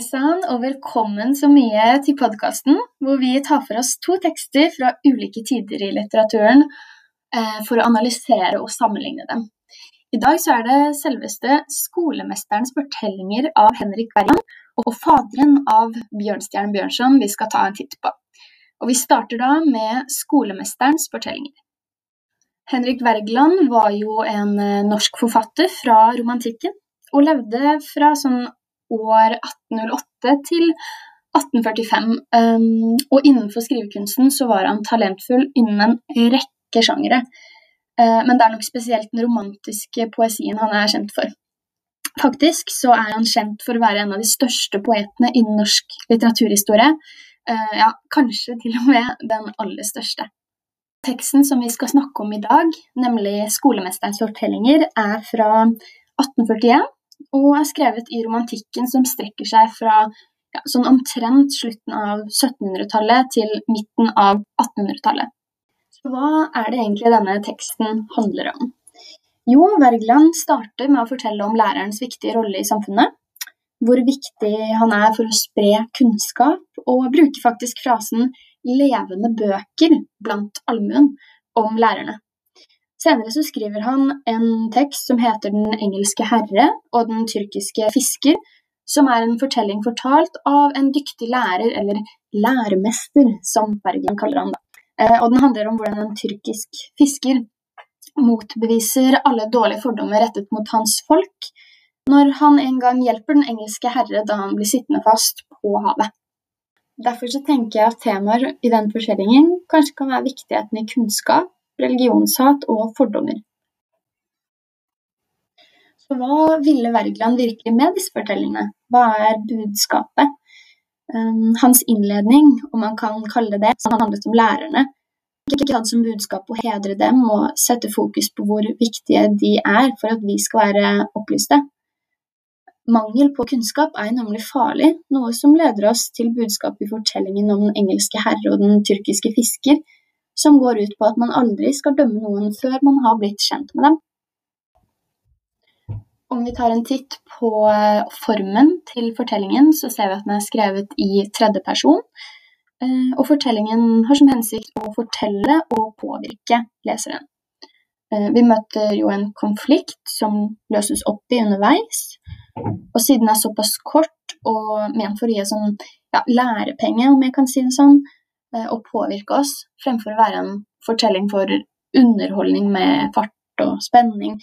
Hei sann, og velkommen så mye til podkasten, hvor vi tar for oss to tekster fra ulike tider i litteraturen eh, for å analysere og sammenligne dem. I dag så er det selveste 'Skolemesterens fortellinger' av Henrik Bergen og 'Faderen' av Bjørnstjerne Bjørnson vi skal ta en titt på. Og Vi starter da med 'Skolemesterens fortellinger'. Henrik Wergeland var jo en eh, norsk forfatter fra romantikken, og levde fra sånn år 1808 til 1845. Um, og innenfor skrivekunsten så var han talentfull innen en rekke sjangere. Uh, men det er nok spesielt den romantiske poesien han er kjent for. Faktisk så er han kjent for å være en av de største poetene innen norsk litteraturhistorie. Uh, ja, kanskje til og med den aller største. Teksten som vi skal snakke om i dag, nemlig 'Skolemesterens fortellinger', er fra 1841 og er skrevet i romantikken som strekker seg fra ja, sånn omtrent slutten av 1700-tallet til midten av 1800-tallet. Så hva er det egentlig denne teksten handler om? Jo, Wergeland starter med å fortelle om lærerens viktige rolle i samfunnet. Hvor viktig han er for å spre kunnskap, og bruker faktisk frasen 'levende bøker' blant allmuen om lærerne. Senere så skriver han en tekst som heter 'Den engelske herre og den tyrkiske fisker', som er en fortelling fortalt av en dyktig lærer, eller læremester, som Bergen kaller han. det. og den handler om hvordan en tyrkisk fisker motbeviser alle dårlige fordommer rettet mot hans folk, når han en gang hjelper den engelske herre da han blir sittende fast på havet. Derfor så tenker jeg at temaer i den fortellingen kanskje kan være viktigheten i kunnskap, religionshat og fordommer. Så hva ville Wergeland virkelig med disse fortellingene? Hva er budskapet? Um, hans innledning, om man kan kalle det det, som handlet om lærerne, ikke hadde som budskap å hedre dem og sette fokus på hvor viktige de er for at vi skal være opplyste. Mangel på kunnskap er nemlig farlig, noe som leder oss til budskapet i fortellingen om den engelske herre og den tyrkiske fisker, som går ut på at man aldri skal dømme noen før man har blitt kjent med dem. Om vi tar en titt på eh, formen til fortellingen, så ser vi at den er skrevet i tredje person. Eh, og fortellingen har som hensikt å fortelle og påvirke leseren. Eh, vi møter jo en konflikt som løses opp i underveis. Og siden den er såpass kort og ment for å gi sånn ja, lærepenge, om jeg kan si det sånn, og eh, påvirke oss, fremfor å være en fortelling for underholdning med fart og spenning,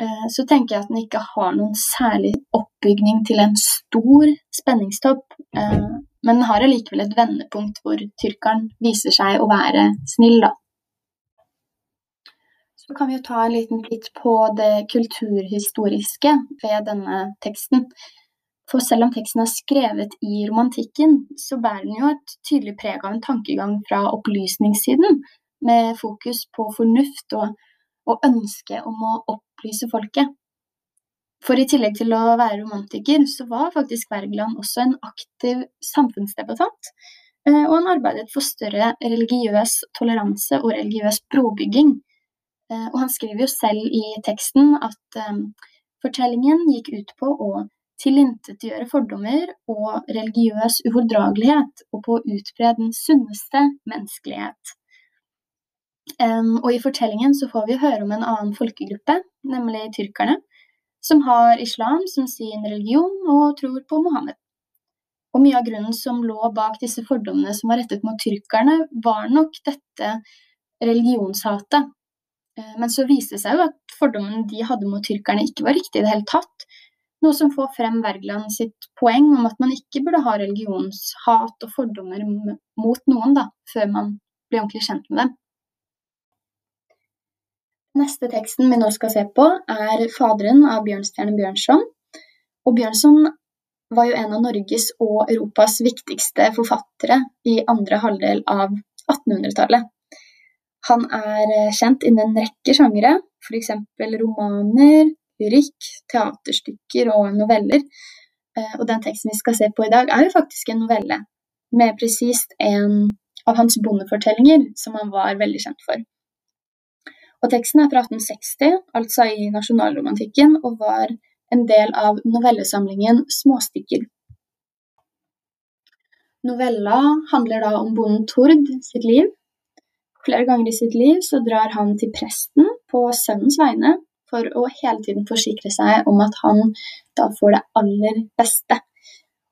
eh, så tenker jeg at den ikke har noen særlig oppbygning til en stor spenningstopp. Eh, men den har allikevel et vendepunkt hvor tyrkeren viser seg å være snill, da. Så kan vi jo ta en liten titt på det kulturhistoriske ved denne teksten. For selv om teksten er skrevet i romantikken, så bærer den jo et tydelig preg av en tankegang fra opplysningssiden, med fokus på fornuft og, og ønske om å opplyse folket. For i tillegg til å være romantiker, så var faktisk Wergeland også en aktiv samfunnsdebattant. Eh, og han arbeidet for større religiøs toleranse og religiøs brobygging. Eh, og han skriver jo selv i teksten at um, fortellingen gikk ut på å tilintetgjøre fordommer og religiøs ufordragelighet, og på å utbre den sunneste menneskelighet. Um, og i fortellingen så får vi høre om en annen folkegruppe, nemlig tyrkerne, som har islam som sin religion og tror på Mohammed. Og mye av grunnen som lå bak disse fordommene som var rettet mot tyrkerne, var nok dette religionshatet. Men så viste det seg jo at fordommene de hadde mot tyrkerne, ikke var riktig i det hele tatt. Noe som får frem Wergeland sitt poeng om at man ikke burde ha religionshat og fordommer mot noen da, før man blir ordentlig kjent med dem. Neste teksten vi nå skal se på, er 'Faderen' av Bjørnstjerne Bjørnson. Og Bjørnson var jo en av Norges og Europas viktigste forfattere i andre halvdel av 1800-tallet. Han er kjent innen en rekke sjangere, f.eks. romaner, lyrikk, teaterstykker og noveller. Eh, og den teksten vi skal se på i dag, er jo faktisk en novelle. Mer presist en av hans bondefortellinger, som han var veldig kjent for. Og teksten er fra 1860, altså i nasjonalromantikken, og var en del av novellesamlingen Småstykker. Novella handler da om bonden Tord sitt liv. Flere ganger i sitt liv så drar han til presten på sønnens vegne for å hele tiden forsikre seg om at han da får det aller beste.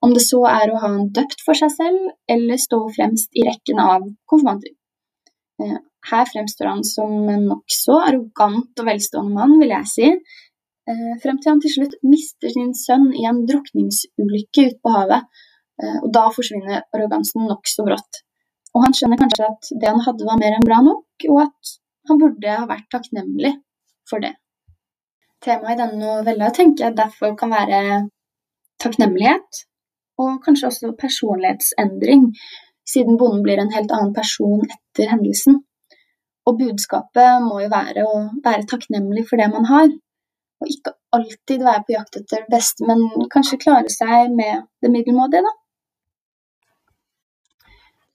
Om det så er å ha han døpt for seg selv, eller stå fremst i rekken av konfirmanter. Eh, her fremstår han som en nokså arrogant og velstående mann, vil jeg si, eh, frem til han til slutt mister sin sønn i en drukningsulykke ute på havet. Eh, og da forsvinner arrogansen nokså brått. Og han skjønner kanskje at det han hadde, var mer enn bra nok, og at han burde ha vært takknemlig for det. Temaet i denne novella tenker jeg derfor kan være takknemlighet, og kanskje også personlighetsendring, siden bonden blir en helt annen person etter hendelsen. Og budskapet må jo være å være takknemlig for det man har, og ikke alltid være på jakt etter det beste, men kanskje klare seg med det middelmådige, da.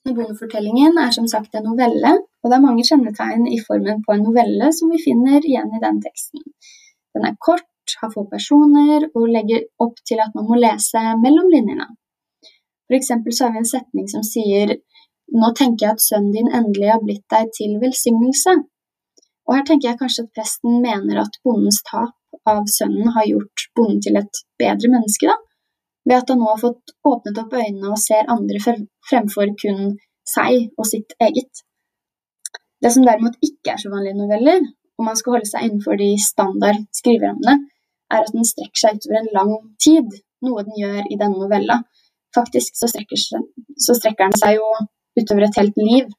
Bondefortellingen er som sagt en novelle, og det er mange kjennetegn i formen på en novelle som vi finner igjen i den teksten. Den er kort, har få personer og legger opp til at man må lese mellom linjene. Eksempel så har vi en setning som sier nå tenker jeg at sønnen din endelig har blitt deg til velsignelse. Og her tenker jeg kanskje at presten mener at bondens tap av sønnen har gjort bonden til et bedre menneske, da, ved at han nå har fått åpnet opp øynene og ser andre fremfor kun seg og sitt eget. Det som derimot ikke er så vanlig i noveller, om man skal holde seg innenfor de standard skriverammene, er at den strekker seg utover en lang tid, noe den gjør i denne novella. Faktisk så strekker, så strekker den seg jo utover et helt liv.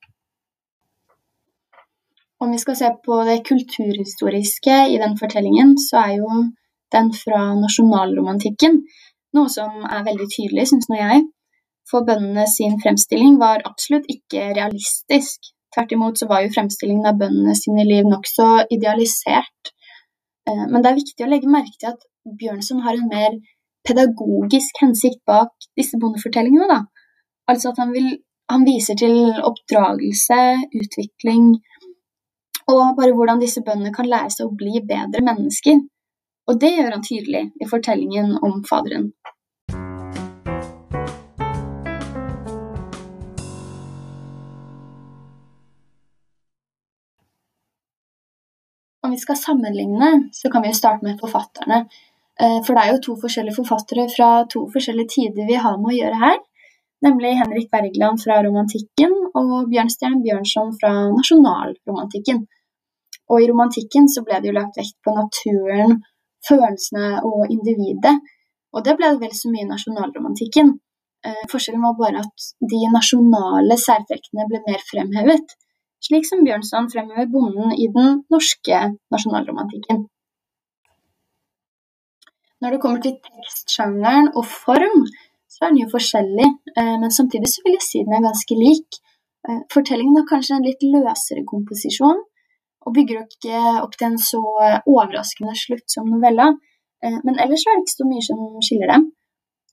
Om vi skal se på det kulturhistoriske i den fortellingen, så er jo den fra nasjonalromantikken, noe som er veldig tydelig, syns nå jeg. For bøndene sin fremstilling var absolutt ikke realistisk. Tvert imot så var jo fremstillingen av bøndene sine liv nokså idealisert. Eh, men det er viktig å legge merke til at Bjørnson har en mer pedagogisk hensikt bak disse bondefortellingene. Da. Altså at han, vil, han viser til oppdragelse, utvikling og bare hvordan disse bøndene kan lære seg å bli bedre mennesker. Og det gjør han tydelig i fortellingen om Faderen. Om vi skal sammenligne, så kan vi jo starte med forfatterne. Eh, for det er jo to forskjellige forfattere fra to forskjellige tider vi har med å gjøre her. Nemlig Henrik Wergeland fra romantikken og Bjørnstjerne Bjørnson fra nasjonalromantikken. Og i romantikken så ble det jo lagt vekt på naturen, følelsene og individet. Og det ble det vel så mye i nasjonalromantikken. Eh, forskjellen var bare at de nasjonale særtrekkene ble mer fremhevet slik som Bjørnson fremhever bonden i den norske nasjonalromantikken. Når det kommer til tekstsjangeren og form, så er den jo forskjellig, eh, men samtidig så vil jeg si den er ganske lik. Eh, fortellingen har kanskje en litt løsere komposisjon, og bygger ikke opp til en så overraskende slutt som novella, eh, men ellers er det ikke så mye som skiller dem.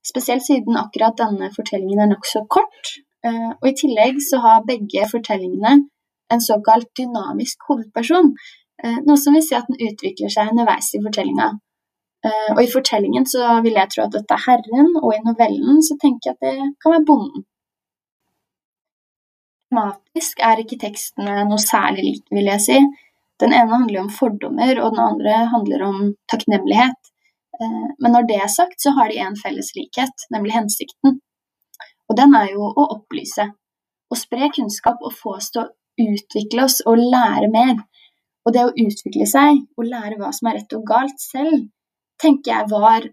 Spesielt siden akkurat denne fortellingen er nokså kort, og i tillegg så har begge fortellingene en såkalt dynamisk hovedperson. Eh, noe som vil si at den utvikler seg underveis i fortellinga. Eh, og i fortellingen så vil jeg tro at dette er herren, og i novellen så tenker jeg at det kan være bonden. Tematisk er ikke tekstene noe særlig like, vil jeg si. Den ene handler om fordommer, og den andre handler om takknemlighet. Eh, men når det er sagt, så har de en felles likhet, nemlig hensikten. Og den er jo å opplyse. Å spre kunnskap og få oss til å utvikle oss og lære mer. Og det å utvikle seg og lære hva som er rett og galt selv, tenker jeg var,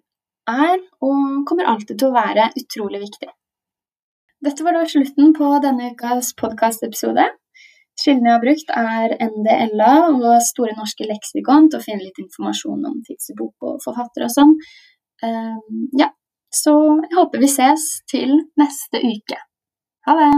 er og kommer alltid til å være utrolig viktig. Dette var da slutten på denne ukas podkastepisode. Kildene jeg har brukt, er NDLA og Store norske leksikon til å finne litt informasjon om tidsbok og forfattere og sånn. Um, ja, så jeg håper vi ses til neste uke. Ha det!